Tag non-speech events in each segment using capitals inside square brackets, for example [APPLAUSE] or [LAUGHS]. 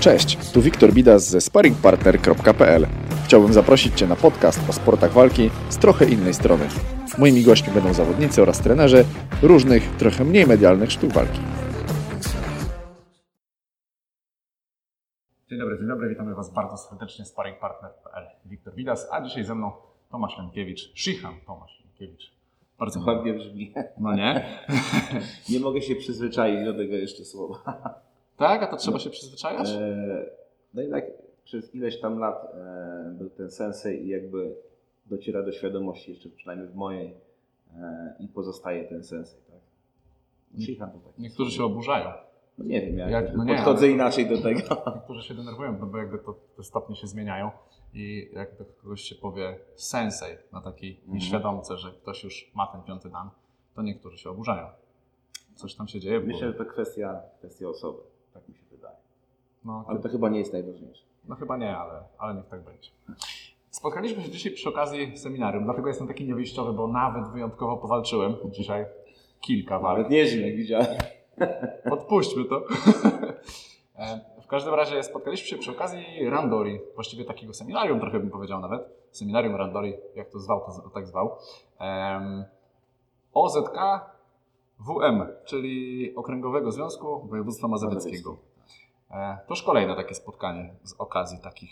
Cześć, tu Wiktor Bidas ze sparringpartner.pl. Chciałbym zaprosić Cię na podcast o sportach walki z trochę innej strony. Moimi gośćmi będą zawodnicy oraz trenerzy różnych, trochę mniej medialnych sztuk walki. Dzień dobry, dzień dobry, witamy Was bardzo serdecznie z sparringpartner.pl. Wiktor Bidas, a dzisiaj ze mną Tomasz Lenkiewicz, Shihan Tomasz Lenkiewicz. Bardzo Ładnie brzmi. No nie? [LAUGHS] Nie mogę się przyzwyczaić do tego jeszcze słowa. Tak, a to trzeba się przyzwyczajać? E, No i tak przez ileś tam lat e, był ten sensej i jakby dociera do świadomości, jeszcze przynajmniej w mojej, e, i pozostaje ten sensej. Tak? Shihan to tak. Niektórzy się oburzają, No nie wiem, jak, Jak- no nie, podchodzę inaczej do tego. niektórzy się denerwują, no bo jakby to, te stopnie się zmieniają i jak kogoś się powie sensei na takiej Mhm. nieświadomce, że ktoś już ma ten piąty dan, to niektórzy się oburzają. Coś tam się dzieje Myślę, głowie. że to kwestia, kwestia osoby. Tak mi się wydaje. No, Ale to chyba nie jest najważniejsze. No chyba nie, ale, ale niech tak będzie. Spotkaliśmy się dzisiaj przy okazji seminarium, dlatego jestem taki niewyjściowy, bo nawet wyjątkowo powalczyłem dzisiaj kilka walk. Nawet nie żyję, jak widziałem. Odpuśćmy to. [LAUGHS] E, w każdym razie spotkaliśmy się przy okazji Randori, właściwie takiego seminarium, trochę bym powiedział nawet. Seminarium Randori, jak to zwał, to tak zwał. OZK WM, czyli Okręgowego Związku Województwa Mazowieckiego. E, To już kolejne takie spotkanie z okazji takich,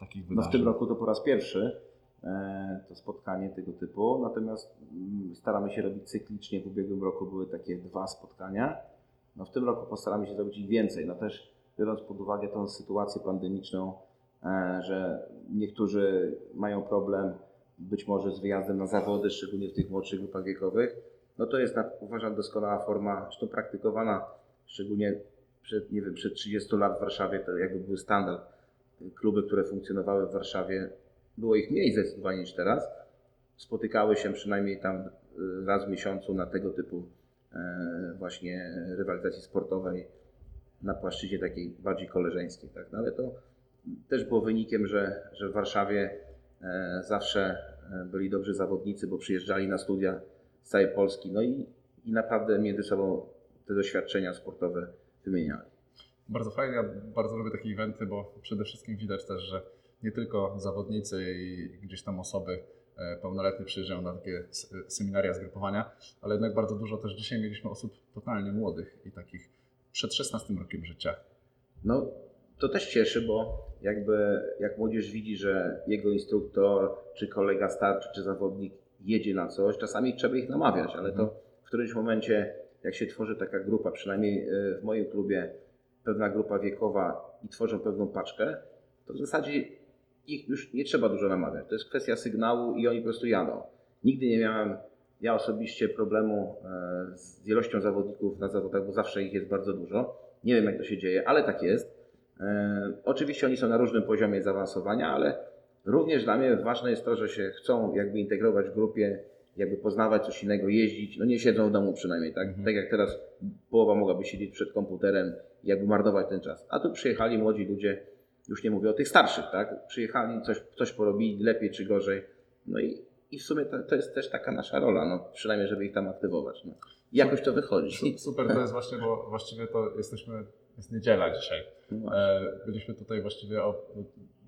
takich No wydarzeń. w tym roku to po raz pierwszy e, to spotkanie tego typu, natomiast mm, staramy się robić cyklicznie. W ubiegłym roku były takie dwa spotkania. No w tym roku postaramy się zrobić ich więcej. No też biorąc pod uwagę tą sytuację pandemiczną, e, że niektórzy mają problem być może z wyjazdem na zawody, szczególnie w tych młodszych grupach wiekowych, no to jest uważam doskonała forma, zresztą praktykowana, szczególnie przed, nie wiem, przed 30 lat w Warszawie to jakby był standard kluby, które funkcjonowały w Warszawie, było ich mniej zdecydowanie niż teraz, spotykały się przynajmniej tam y, raz w miesiącu na tego typu e, właśnie rywalizacji sportowej na płaszczyźnie takiej bardziej koleżeńskiej. Tak? No ale to też było wynikiem, że, że w Warszawie e, zawsze e, byli dobrzy zawodnicy, bo przyjeżdżali na studia z całej Polski, no i, i naprawdę między sobą te doświadczenia sportowe wymieniali. Bardzo fajnie, ja bardzo lubię takie eventy, bo przede wszystkim widać też, że nie tylko zawodnicy i gdzieś tam osoby e, pełnoletnie przyjeżdżają na takie seminaria, zgrupowania, ale jednak bardzo dużo też dzisiaj mieliśmy osób totalnie młodych i takich przed 16 rokiem życia. No, to też cieszy, bo jakby jak młodzież widzi, że jego instruktor, czy kolega starszy, czy zawodnik jedzie na coś, czasami trzeba ich namawiać, ale to w którymś momencie, jak się tworzy taka grupa, przynajmniej y, w moim klubie, pewna grupa wiekowa i tworzą pewną paczkę, to w zasadzie ich już nie trzeba dużo namawiać. To jest kwestia sygnału i oni po prostu jadą. Nigdy nie miałem ja osobiście problemu e, z ilością zawodników na zawodach, bo zawsze ich jest bardzo dużo. Nie wiem jak to się dzieje, ale tak jest. E, Oczywiście oni są na różnym poziomie zaawansowania, ale również dla mnie ważne jest to, że się chcą jakby integrować w grupie, jakby poznawać coś innego, jeździć. No nie siedzą w domu przynajmniej, tak? Mhm. Tak jak teraz połowa mogłaby siedzieć przed komputerem jakby marnować ten czas. A tu przyjechali młodzi ludzie, już nie mówię o tych starszych, tak? Przyjechali, coś, coś porobili, lepiej czy gorzej. No i, i w sumie to, to jest też taka nasza rola, no przynajmniej, żeby ich tam aktywować. No. I jakoś to wychodzi. Su- Super to jest właśnie, bo właściwie to jesteśmy, jest niedziela dzisiaj. No. E, Byliśmy tutaj właściwie o,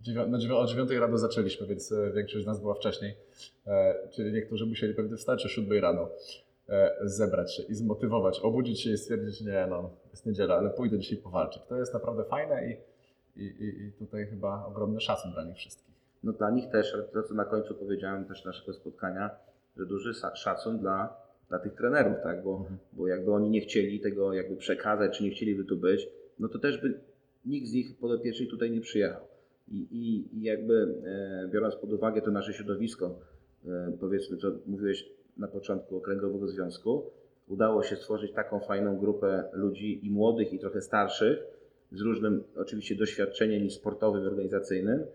dziewią- o 9 rano zaczęliśmy, więc e, większość z nas była wcześniej. E, Czyli niektórzy musieli pewnie wstać o 7 rano, zebrać się i zmotywować, obudzić się i stwierdzić, nie no, jest niedziela, ale pójdę dzisiaj powalczyć. To jest naprawdę fajne i, i, i, i tutaj chyba ogromny szacun dla nich wszystkich. No dla nich też, ale to co na końcu powiedziałem też naszego spotkania, że duży szacun dla, dla tych trenerów, tak? Bo, Mhm. bo jakby oni nie chcieli tego jakby przekazać, czy nie chcieliby tu być, no to też by nikt z nich podopiecznych tutaj nie przyjechał. I, i, i jakby e, biorąc pod uwagę to nasze środowisko, e, powiedzmy, co mówiłeś na początku Okręgowego Związku, udało się stworzyć taką fajną grupę ludzi i młodych, i trochę starszych, z różnym oczywiście doświadczeniem i sportowym, i organizacyjnym.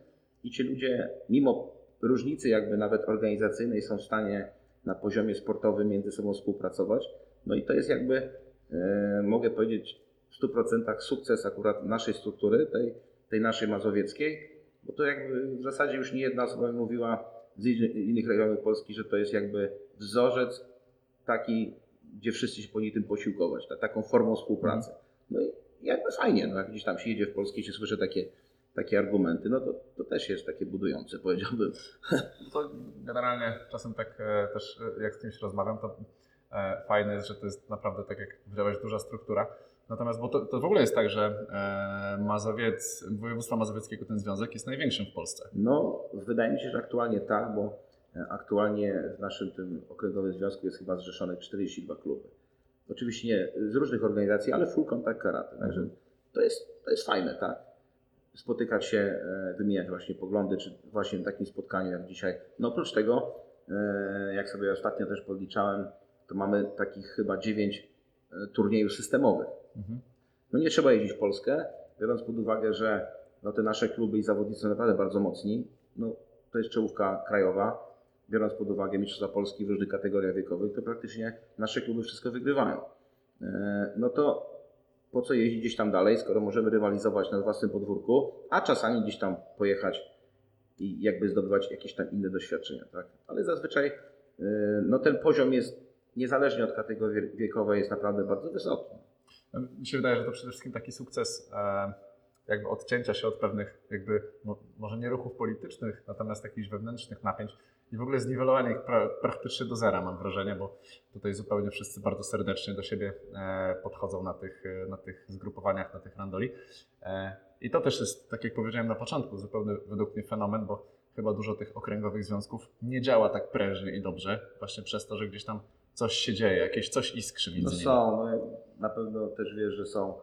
I ci ludzie, mimo różnicy jakby nawet organizacyjnej, są w stanie na poziomie sportowym między sobą współpracować. No i to jest jakby, e, mogę powiedzieć, w 100% sukces akurat naszej struktury, tej, tej naszej mazowieckiej, bo to jakby w zasadzie już nie jedna osoba mówiła z innych- rejonów Polski, że to jest jakby wzorzec taki, gdzie wszyscy się powinni tym posiłkować, ta, taką formą współpracy. No i jakby fajnie, no jak gdzieś tam się jedzie w Polskę i się słyszy takie, takie argumenty, no to, to też jest takie budujące, [LAUGHS] powiedziałbym. To generalnie czasem tak e, też e, jak z kimś rozmawiam, to e, fajne jest, że to jest naprawdę tak jak powiedziałeś, duża struktura. Natomiast, bo to, to w ogóle jest tak, że Mazowiec, województwa mazowieckiego ten związek jest największym w Polsce. No, wydaje mi się, że aktualnie tak, bo aktualnie w naszym tym okręgowym związku jest chyba zrzeszonych 42 kluby. Oczywiście nie z różnych organizacji, ale full contact karate. Także to jest, to jest fajne, tak? Spotykać się, e, wymieniać właśnie poglądy, czy właśnie w takim spotkaniu jak dzisiaj. No oprócz tego, e, jak sobie ostatnio też podliczałem, to mamy takich chyba 9 turniejów systemowych. Mhm. No nie trzeba jeździć w Polskę, biorąc pod uwagę, że no te nasze kluby i zawodnicy są naprawdę bardzo mocni. No, to jest czołówka krajowa. Biorąc pod uwagę Mistrzostwa Polski w różnych kategoriach wiekowych, to praktycznie nasze kluby wszystko wygrywają. E, No to po co jeździć gdzieś tam dalej, skoro możemy rywalizować na własnym podwórku, a czasami gdzieś tam pojechać i jakby zdobywać jakieś tam inne doświadczenia, tak? Ale zazwyczaj e, no ten poziom jest, niezależnie od kategorii wiekowej, jest naprawdę bardzo wysoki. Mi się wydaje, że to przede wszystkim taki sukces e, jakby odcięcia się od pewnych jakby, no, może nie ruchów politycznych, natomiast jakichś wewnętrznych napięć i w ogóle zniwelowanie ich pra, praktycznie do zera mam wrażenie, bo tutaj zupełnie wszyscy bardzo serdecznie do siebie e, podchodzą na tych, e, na tych zgrupowaniach, na tych randoli. E, I to też jest, tak jak powiedziałem na początku, zupełnie według mnie fenomen, bo chyba dużo tych okręgowych związków nie działa tak prężnie i dobrze, właśnie przez to, że gdzieś tam coś się dzieje, jakieś coś iskrzy między No nimi. są, no, na pewno też wiesz, że są.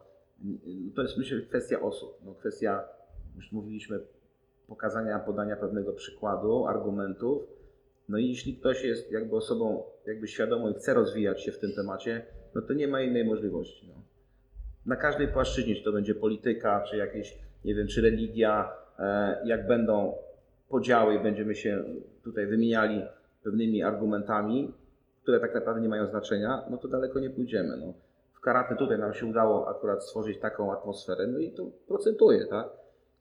To jest myślę kwestia osób. No, kwestia, już mówiliśmy, pokazania, podania pewnego przykładu, argumentów. No i jeśli ktoś jest jakby osobą jakby świadomą i chce rozwijać się w tym temacie, no to nie ma innej możliwości. No. Na każdej płaszczyźnie, czy to będzie polityka, czy jakieś, nie wiem, czy religia, e, jak będą podziały i będziemy się tutaj wymieniali pewnymi argumentami, które tak naprawdę nie mają znaczenia, no to daleko nie pójdziemy. No. W karate tutaj nam się udało akurat stworzyć taką atmosferę, no i to procentuje, tak?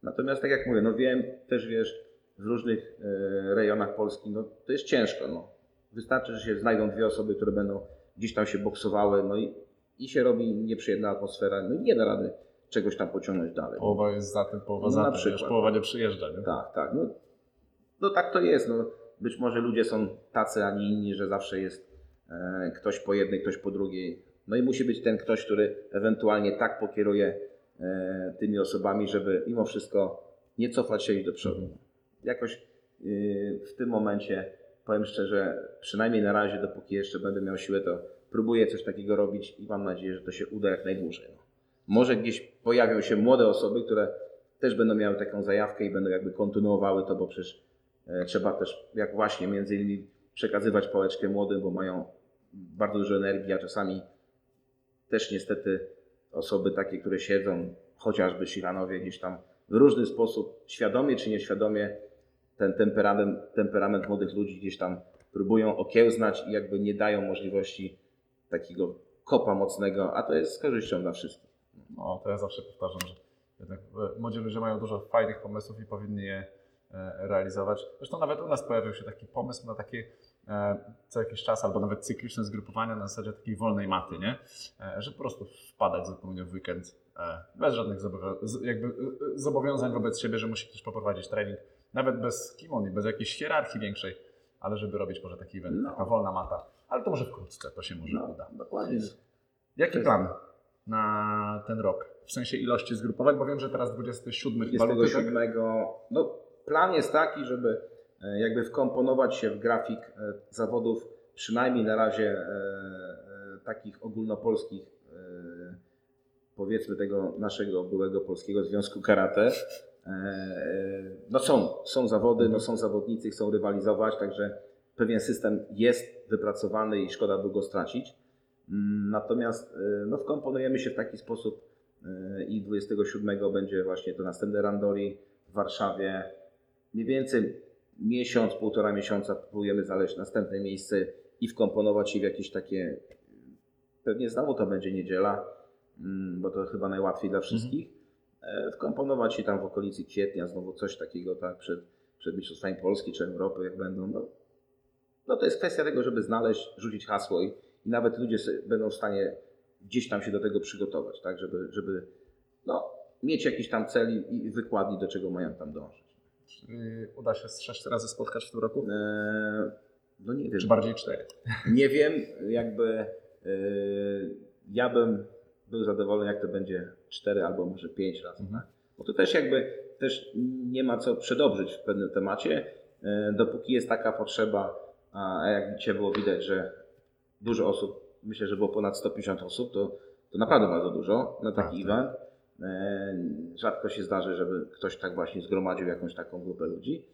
Natomiast tak jak mówię, no wiem, też wiesz, w różnych e, rejonach Polski, no to jest ciężko, no. Wystarczy, że się znajdą dwie osoby, które będą gdzieś tam się boksowały, no i, i się robi nieprzyjemna atmosfera, no i nie da rady czegoś tam pociągnąć dalej. Połowa jest za tym, połowa No, za na tym, przykład. wiesz, połowa nie przyjeżdża. Nie? Tak, tak. No, no tak to jest. No, być może ludzie są tacy, a nie inni, że zawsze jest e, ktoś po jednej, ktoś po drugiej. No i musi być ten ktoś, który ewentualnie tak pokieruje tymi osobami, żeby mimo wszystko nie cofać się iść do przodu. Jakoś y, w tym momencie, powiem szczerze, przynajmniej na razie, dopóki jeszcze będę miał siłę, to próbuję coś takiego robić i mam nadzieję, że to się uda jak najdłużej. Może gdzieś pojawią się młode osoby, które też będą miały taką zajawkę i będą jakby kontynuowały to, bo przecież e, trzeba też, jak właśnie między innymi przekazywać pałeczkę młodym, bo mają bardzo dużo energii, a czasami też niestety osoby takie, które siedzą, chociażby Shiranowie gdzieś tam w różny sposób, świadomie czy nieświadomie, ten temperament, temperament młodych ludzi gdzieś tam próbują okiełznać i jakby nie dają możliwości takiego kopa mocnego, a to jest z korzyścią dla wszystkich. No, to ja zawsze powtarzam, że jednak e, młodzi ludzie mają dużo fajnych pomysłów i powinni je e, realizować. Zresztą nawet u nas pojawił się taki pomysł na takie co jakiś czas, albo nawet cykliczne zgrupowania na zasadzie takiej wolnej maty, nie? E, że po prostu wpadać zupełnie w weekend e, bez żadnych zobowiązań, e, e, wobec siebie, że musi ktoś poprowadzić trening, nawet bez kimon i bez jakiejś hierarchii większej, ale żeby robić może taki event, No. taka wolna mata. Ale to może wkrótce, to się może uda. dokładnie. Jaki jest- plan na ten rok? W sensie ilości zgrupowań, bo wiem, że teraz 27 chyba luty, tak? 27. No, plan jest taki, żeby e, jakby wkomponować się w grafik e, zawodów, przynajmniej na razie e, e, takich ogólnopolskich, e, powiedzmy tego naszego byłego Polskiego Związku Karate. E, e, No są, są zawody, no są zawodnicy, chcą rywalizować, także pewien system jest wypracowany i szkoda by go stracić. Mm, Natomiast e, no, wkomponujemy się w taki sposób e, i 27 będzie właśnie to następne randori w Warszawie. Mniej więcej miesiąc, półtora miesiąca próbujemy znaleźć następne miejsce i wkomponować się w jakieś takie, pewnie znowu to będzie niedziela, mm, bo to chyba najłatwiej dla wszystkich, e, wkomponować się tam w okolicy kwietnia, znowu coś takiego tak przed, przed Mistrzostwami Polski czy Europy, jak będą. No, no to jest kwestia tego, żeby znaleźć, rzucić hasło i, i nawet ludzie będą w stanie gdzieś tam się do tego przygotować, tak, żeby, żeby no, mieć jakiś tam cel i i wykładni, do czego mają tam dążyć. Czyli uda się sześć razy spotkać w tym roku? Eee, no nie wiem. Czy bardziej cztery? Nie wiem, jakby e, ja bym był zadowolony, jak to będzie 4 albo może 5 razy. Mhm. Bo to też jakby też nie ma co przedobrzyć w pewnym temacie. E, Dopóki jest taka potrzeba, a jak dzisiaj było widać, że dużo osób, myślę, że było ponad 150 osób, to, to naprawdę bardzo dużo na taki Tak, tak. event. E, Rzadko się zdarzy, żeby ktoś tak właśnie zgromadził jakąś taką grupę ludzi.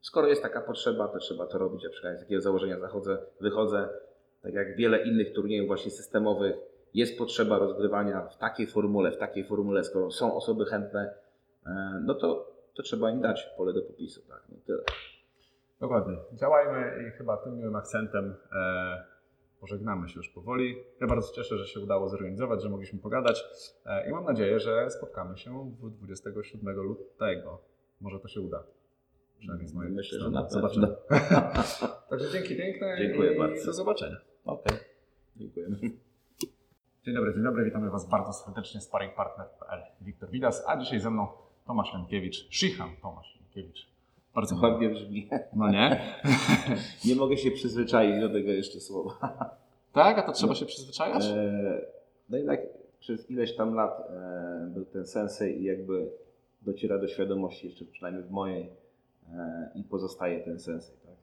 Skoro jest taka potrzeba, to trzeba to robić. Ja przynajmniej z takiego założenia zachodzę, wychodzę. Tak jak wiele innych turniejów właśnie systemowych, jest potrzeba rozgrywania w takiej formule, w takiej formule, skoro są osoby chętne, e, no to, to trzeba im dać pole do popisu. Tak, no tyle. Dokładnie. Działajmy i chyba tym miłym akcentem e, pożegnamy się już powoli. Ja bardzo cieszę, że się udało zorganizować, że mogliśmy pogadać e, i mam nadzieję, że spotkamy się w 27 lutego. Może to się uda. Przynajmniej z mojej Myślę, że strony. na pewno. Zobaczymy. [LAUGHS] Także dzięki piękne Dziękuję i bardzo. do zobaczenia. Okej. Dziękujemy. Dzień dobry, dzień dobry. Witamy Was bardzo serdecznie z sparringpartner.pl Wiktor Widas, a dzisiaj ze mną Tomasz Lenkiewicz, Szychan Tomasz Lenkiewicz. Bardzo ładnie. Ładnie brzmi. No nie? [LAUGHS] Nie mogę się przyzwyczaić do tego jeszcze słowa. tak? A to trzeba się przyzwyczajać? E, No jednak przez ileś tam lat e, był ten sensej i jakby dociera do świadomości, jeszcze przynajmniej w mojej, e, i pozostaje ten sensej. Tak?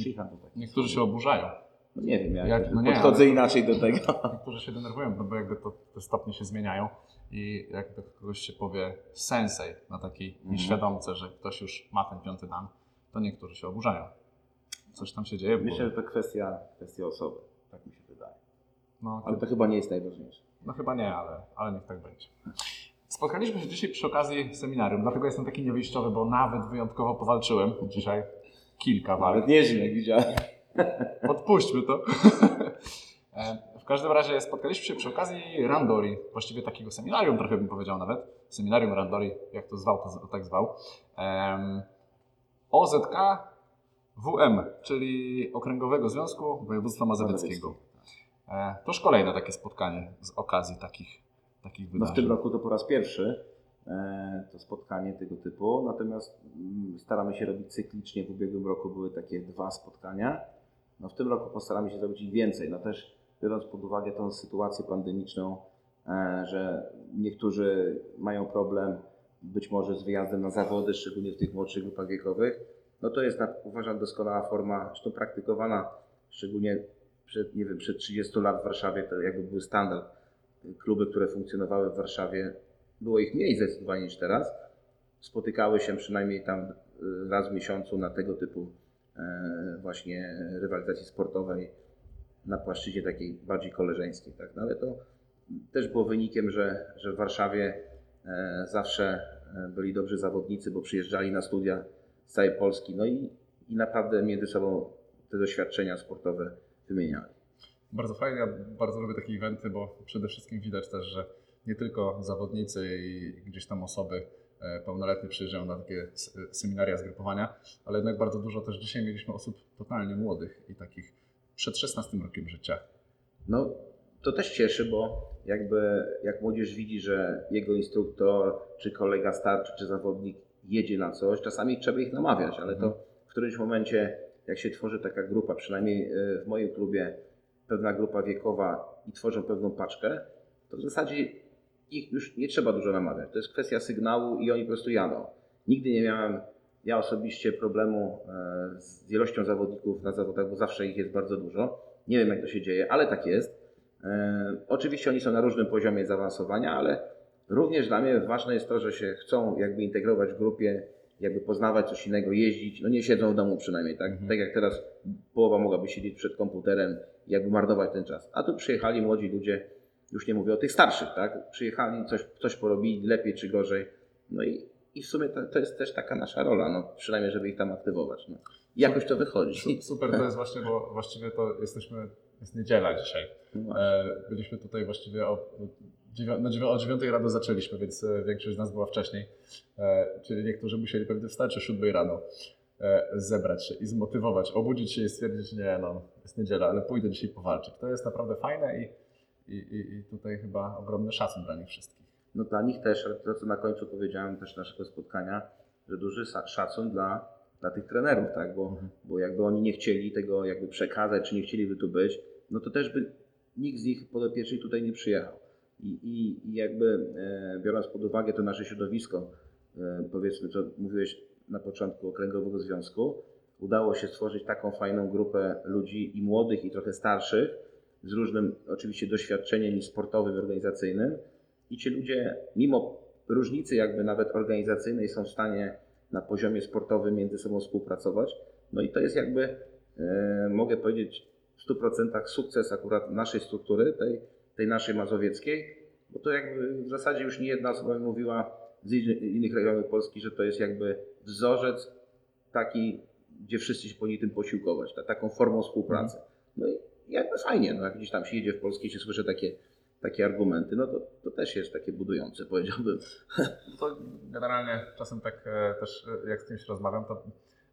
Shihan to tak. Niektórzy się oburzają. No nie wiem, jak, Jak- no nie, podchodzę ale- inaczej do tego. [LAUGHS] Niektórzy się denerwują, no bo jakby to, te stopnie się zmieniają i jak kogoś się powie sensei na takiej Mhm. nieświadomce, że ktoś już ma ten piąty dan, to niektórzy się oburzają. Coś tam się dzieje Myślę, głowie. że to kwestia, kwestia osoby. Tak mi się wydaje. No, Ale to chyba nie jest najważniejsze. no chyba nie, ale, ale niech tak będzie. Spotkaliśmy się dzisiaj przy okazji seminarium, dlatego jestem taki niewyjściowy, bo nawet wyjątkowo powalczyłem dzisiaj kilka walk. Nawet nieźle, jak widziałem. [LAUGHS] Odpuśćmy to. [LAUGHS] E, w każdym razie spotkaliśmy się przy okazji Randori, właściwie takiego seminarium, trochę bym powiedział nawet. Seminarium Randori, jak to zwał, to tak zwał. OZK WM, czyli Okręgowego Związku Województwa Mazowieckiego. E, to już kolejne takie spotkanie z okazji takich, takich No wydarzeń. w tym roku to po raz pierwszy e, to spotkanie tego typu, natomiast mm, staramy się robić cyklicznie. W ubiegłym roku były takie dwa spotkania. No w tym roku postaramy się zrobić ich więcej. No też biorąc pod uwagę tą sytuację pandemiczną, e, że niektórzy mają problem być może z wyjazdem na zawody, szczególnie w tych młodszych grupach wiekowych, no to jest uważam doskonała forma, zresztą praktykowana, szczególnie przed, nie wiem, przed 30 lat w Warszawie to jakby był standard kluby, które funkcjonowały w Warszawie, było ich mniej zdecydowanie niż teraz, spotykały się przynajmniej tam y, raz w miesiącu na tego typu e, właśnie rywalizacji sportowej na płaszczyźnie takiej bardziej koleżeńskiej. Tak? No ale to też było wynikiem, że, że w Warszawie e, zawsze e, byli dobrzy zawodnicy, bo przyjeżdżali na studia z całej Polski, no i, i naprawdę między sobą te doświadczenia sportowe wymieniali. Bardzo fajnie, ja bardzo lubię takie eventy, bo przede wszystkim widać też, że nie tylko zawodnicy i gdzieś tam osoby e, pełnoletnie przyjeżdżają na takie seminaria, zgrupowania, ale jednak bardzo dużo też dzisiaj mieliśmy osób totalnie młodych i takich przed 16 rokiem życia. No, to też cieszy, bo jakby jak młodzież widzi, że jego instruktor, czy kolega starszy, czy zawodnik jedzie na coś, czasami trzeba ich namawiać, ale to w którymś momencie, jak się tworzy taka grupa, przynajmniej y, w moim klubie, pewna grupa wiekowa i tworzą pewną paczkę, to w zasadzie ich już nie trzeba dużo namawiać. To jest kwestia sygnału i oni po prostu jadą. Nigdy nie miałem ja osobiście problemu e, z ilością zawodników na zawodach, bo zawsze ich jest bardzo dużo. Nie wiem jak to się dzieje, ale tak jest. E, Oczywiście oni są na różnym poziomie zaawansowania, ale również dla mnie ważne jest to, że się chcą jakby integrować w grupie, jakby poznawać coś innego, jeździć. No nie siedzą w domu przynajmniej, tak? Mhm. Tak jak teraz połowa mogłaby siedzieć przed komputerem jakby marnować ten czas. A tu przyjechali młodzi ludzie, już nie mówię o tych starszych, tak? Przyjechali, coś, coś porobili, lepiej czy gorzej. No i, i w sumie to, to jest też taka nasza rola, no przynajmniej, żeby ich tam aktywować. No. I jakoś to wychodzi. Su- Super to jest właśnie, bo właściwie to jesteśmy, jest niedziela dzisiaj. No. E, Byliśmy tutaj właściwie o, na dziewią- o 9 rano zaczęliśmy, więc e, większość z nas była wcześniej. E, Czyli niektórzy musieli pewnie wstać o 7 rano, zebrać się i zmotywować, obudzić się i stwierdzić, nie no, jest niedziela, ale pójdę dzisiaj powalczyć. To jest naprawdę fajne i, i, i, i tutaj chyba ogromny szacun dla nich wszystkich. no dla nich też, ale to co na końcu powiedziałem też naszego spotkania, że duży szacun dla, dla tych trenerów, tak? Bo, Mhm. bo jakby oni nie chcieli tego jakby przekazać, czy nie chcieliby tu być, no to też by nikt z nich podopiecznych tutaj nie przyjechał. I, i, i jakby e, biorąc pod uwagę to nasze środowisko, e, powiedzmy, co mówiłeś na początku Okręgowego Związku, udało się stworzyć taką fajną grupę ludzi i młodych, i trochę starszych, z różnym oczywiście doświadczeniem sportowym, organizacyjnym. I ci ludzie, mimo różnicy jakby nawet organizacyjnej, są w stanie na poziomie sportowym między sobą współpracować. No i to jest jakby, e, mogę powiedzieć, w 100% sukces akurat naszej struktury, tej, tej naszej mazowieckiej, bo to jakby w zasadzie już nie jedna osoba mówiła z innych- regionów Polski, że to jest jakby wzorzec taki, gdzie wszyscy się powinni tym posiłkować, ta, taką formą współpracy. I jakby fajnie, no jak gdzieś tam się jedzie w Polskę i się słyszy takie, takie argumenty, no to, to też jest takie budujące, powiedziałbym. [LAUGHS] To generalnie czasem tak e, też e, jak z kimś rozmawiam, to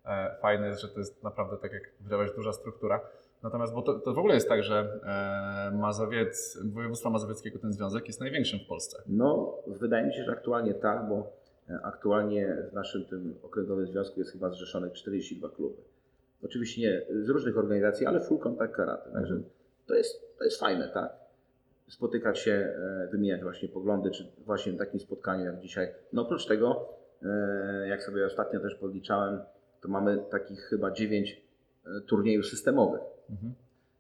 e, fajne jest, że to jest naprawdę tak jak powiedziałeś, duża struktura. Natomiast, bo to, to w ogóle jest tak, że Mazowiec, województwa mazowieckiego ten związek jest największym w Polsce. No, wydaje mi się, że aktualnie tak, bo aktualnie w naszym tym okręgowym związku jest chyba zrzeszonych 42 kluby. Oczywiście nie z różnych organizacji, ale full contact karate. Także to jest, to jest fajne, tak? Spotykać się, e, wymieniać właśnie poglądy, czy właśnie w takim spotkaniu jak dzisiaj. No oprócz tego, e, jak sobie ostatnio też podliczałem, to mamy takich chyba 9 turniejów systemowych. Mhm.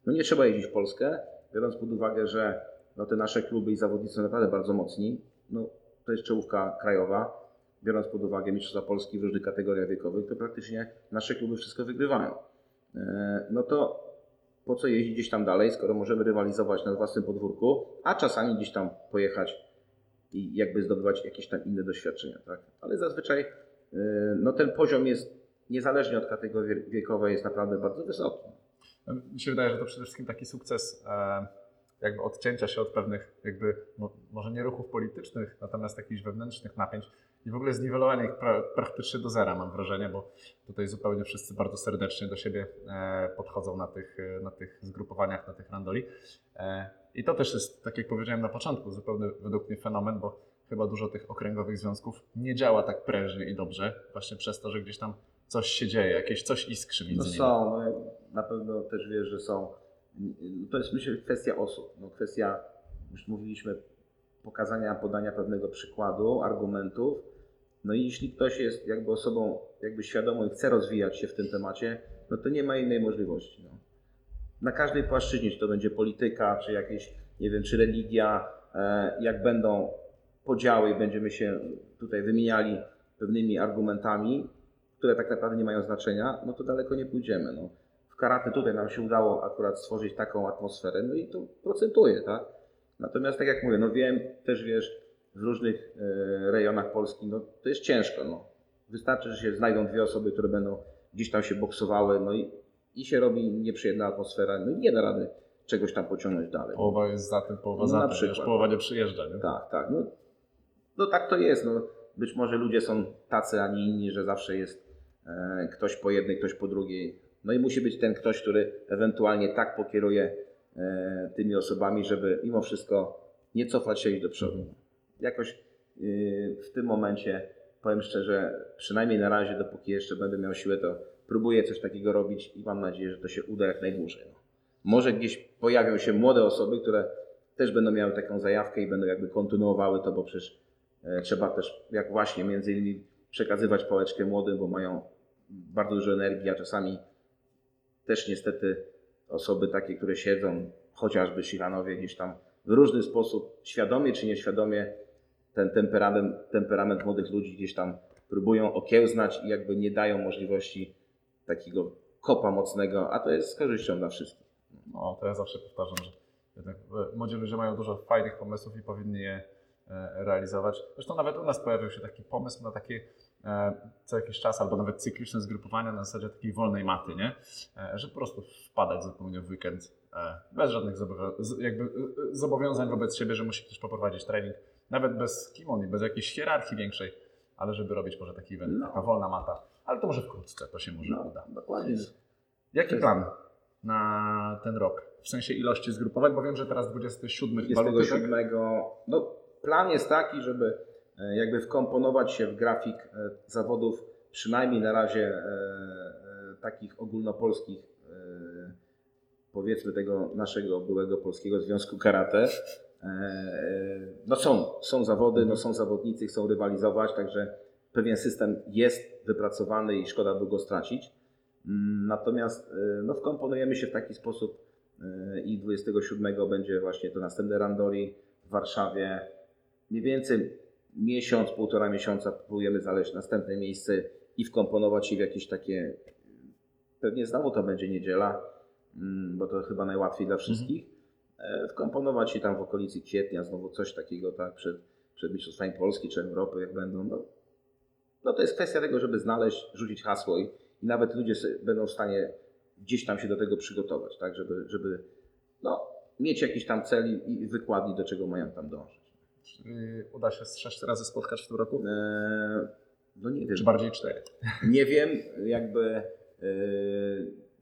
No nie trzeba jeździć w Polskę, biorąc pod uwagę, że no te nasze kluby i zawodnicy są naprawdę bardzo mocni. No, to jest czołówka krajowa. Biorąc pod uwagę Mistrzostwa Polski w różnych kategoriach wiekowych, to praktycznie nasze kluby wszystko wygrywają. E, No to po co jeździć gdzieś tam dalej, skoro możemy rywalizować na własnym podwórku, a czasami gdzieś tam pojechać i jakby zdobywać jakieś tam inne doświadczenia, tak? Ale zazwyczaj e, no ten poziom jest, niezależnie od kategorii wiekowej, jest naprawdę bardzo wysoki. Mi się wydaje, że to przede wszystkim taki sukces e, jakby odcięcia się od pewnych jakby, mo, może nie ruchów politycznych, natomiast jakichś wewnętrznych napięć i w ogóle zniwelowanie ich pra, praktycznie do zera mam wrażenie, bo tutaj zupełnie wszyscy bardzo serdecznie do siebie e, podchodzą na tych, e, na tych zgrupowaniach, na tych randoli. E, I to też jest, tak jak powiedziałem na początku, zupełny według mnie fenomen, bo chyba dużo tych okręgowych związków nie działa tak prężnie i dobrze, właśnie przez to, że gdzieś tam coś się dzieje, jakieś coś iskrzy między No nimi. są, no, na pewno też wiesz, że są. To jest myślę kwestia osób. No, kwestia, już mówiliśmy, pokazania, podania pewnego przykładu, argumentów. No i jeśli ktoś jest jakby osobą jakby świadomą i chce rozwijać się w tym temacie, no to nie ma innej możliwości. No. Na każdej płaszczyźnie, czy to będzie polityka, czy jakieś, nie wiem, czy religia, e, jak będą podziały i będziemy się tutaj wymieniali pewnymi argumentami, które tak naprawdę nie mają znaczenia, no to daleko nie pójdziemy. No. W karate tutaj nam się udało akurat stworzyć taką atmosferę, no i to procentuje, tak? Natomiast tak jak mówię, no wiem, też wiesz, w różnych e, rejonach Polski, no to jest ciężko, no. Wystarczy, że się znajdą dwie osoby, które będą gdzieś tam się boksowały, no i, i się robi nieprzyjemna atmosfera, no i nie da rady czegoś tam pociągnąć dalej. Połowa jest za tym, połowa No za na tym, przykład. połowa nie przyjeżdża. Nie? Tak, tak. No, no tak to jest. No, być może ludzie są tacy, a nie inni, że zawsze jest e, ktoś po jednej, ktoś po drugiej. No i musi być ten ktoś, który ewentualnie tak pokieruje e, tymi osobami, żeby mimo wszystko nie cofać się i do przodu. Jakoś y, w tym momencie, powiem szczerze, przynajmniej na razie, dopóki jeszcze będę miał siłę, to próbuję coś takiego robić i mam nadzieję, że to się uda jak najdłużej. No. Może gdzieś pojawią się młode osoby, które też będą miały taką zajawkę i będą jakby kontynuowały to, bo przecież e, trzeba też, jak właśnie między innymi przekazywać pałeczkę młodym, bo mają bardzo dużo energii, a czasami też niestety osoby takie, które siedzą, chociażby Shiranowie gdzieś tam w różny sposób, świadomie czy nieświadomie, ten temperament, temperament młodych ludzi gdzieś tam próbują okiełznać i jakby nie dają możliwości takiego kopa mocnego, a to jest z korzyścią dla wszystkich. No, to ja zawsze powtarzam, że jednak e, młodzi ludzie mają dużo fajnych pomysłów i powinni je e, realizować. Zresztą nawet u nas pojawił się taki pomysł na takie e, co jakiś czas, albo nawet cykliczne zgrupowania na zasadzie takiej wolnej maty, nie? Że po prostu wpadać zupełnie w weekend bez żadnych zobowiązań, jakby, zobowiązań wobec siebie, że musi ktoś poprowadzić trening, nawet bez kimon i bez jakiejś hierarchii większej, ale żeby robić może taki event, No. taka wolna mata. Ale to może wkrótce, to się może uda. dokładnie. Jaki plan na ten rok? W sensie ilości zgrupowań, bo wiem, że teraz 27 chyba luty, tak? 27, no plan jest taki, żeby e, jakby wkomponować się w grafik e, zawodów, przynajmniej na razie e, takich ogólnopolskich, powiedzmy tego naszego byłego Polskiego Związku Karate. E, e, No są, są zawody, no są zawodnicy, chcą rywalizować, także pewien system jest wypracowany i szkoda by go stracić. Mm, Natomiast e, no, wkomponujemy się w taki sposób i 27 będzie właśnie to następne Randori w Warszawie. Mniej więcej miesiąc, półtora miesiąca próbujemy znaleźć następne miejsce i wkomponować się w jakieś takie, pewnie znowu to będzie niedziela, mm, bo to chyba najłatwiej dla wszystkich, wkomponować się tam w okolicy kwietnia, znowu coś takiego tak przed, przed Mistrzostwami Polski czy Europy, jak będą. No, no to jest kwestia tego, żeby znaleźć, rzucić hasło i, i nawet ludzie będą w stanie gdzieś tam się do tego przygotować, tak, żeby, żeby no, mieć jakiś tam cel i, wykładni, do czego mają tam dążyć. Czy uda się sześć razy spotkać w tym roku? Eee, no nie wiem. Czy bardziej cztery? Nie wiem, jakby e,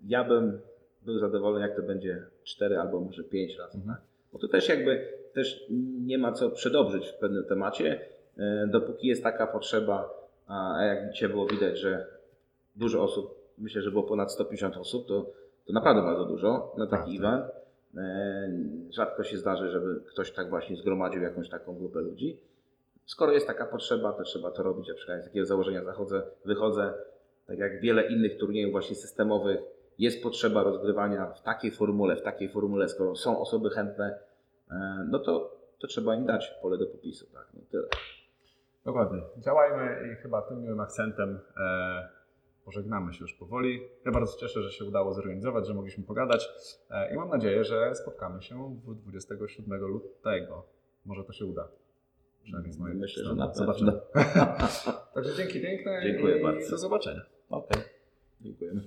ja bym był zadowolony, jak to będzie 4 albo może 5 razy. Mhm. Tak? Bo to też jakby też nie ma co przedobrzyć w pewnym temacie, e, dopóki jest taka potrzeba, a a jak dzisiaj było widać, że dużo osób, myślę, że było ponad 150 osób, to, to naprawdę bardzo dużo na taki Tak, tak. event. E, Rzadko się zdarzy, żeby ktoś tak właśnie zgromadził jakąś taką grupę ludzi. Skoro jest taka potrzeba, to trzeba to robić. Ja przynajmniej z takiego założenia zachodzę, wychodzę. Tak jak wiele innych turniejów właśnie systemowych, jest potrzeba rozgrywania w takiej formule, w takiej formule, skoro są osoby chętne, e, no to, to trzeba im dać pole do popisu. Tak, no tyle. Dokładnie. Działajmy i chyba tym miłym akcentem e, pożegnamy się już powoli. Ja bardzo cieszę, że się udało zorganizować, że mogliśmy pogadać e, i mam nadzieję, że spotkamy się w 27 lutego. Może to się uda. Przynajmniej z mojej Myślę, że strony. na Zobaczymy. [LAUGHS] Także dzięki piękne Dziękuję i bardzo. do zobaczenia. Okej. Dziękujemy.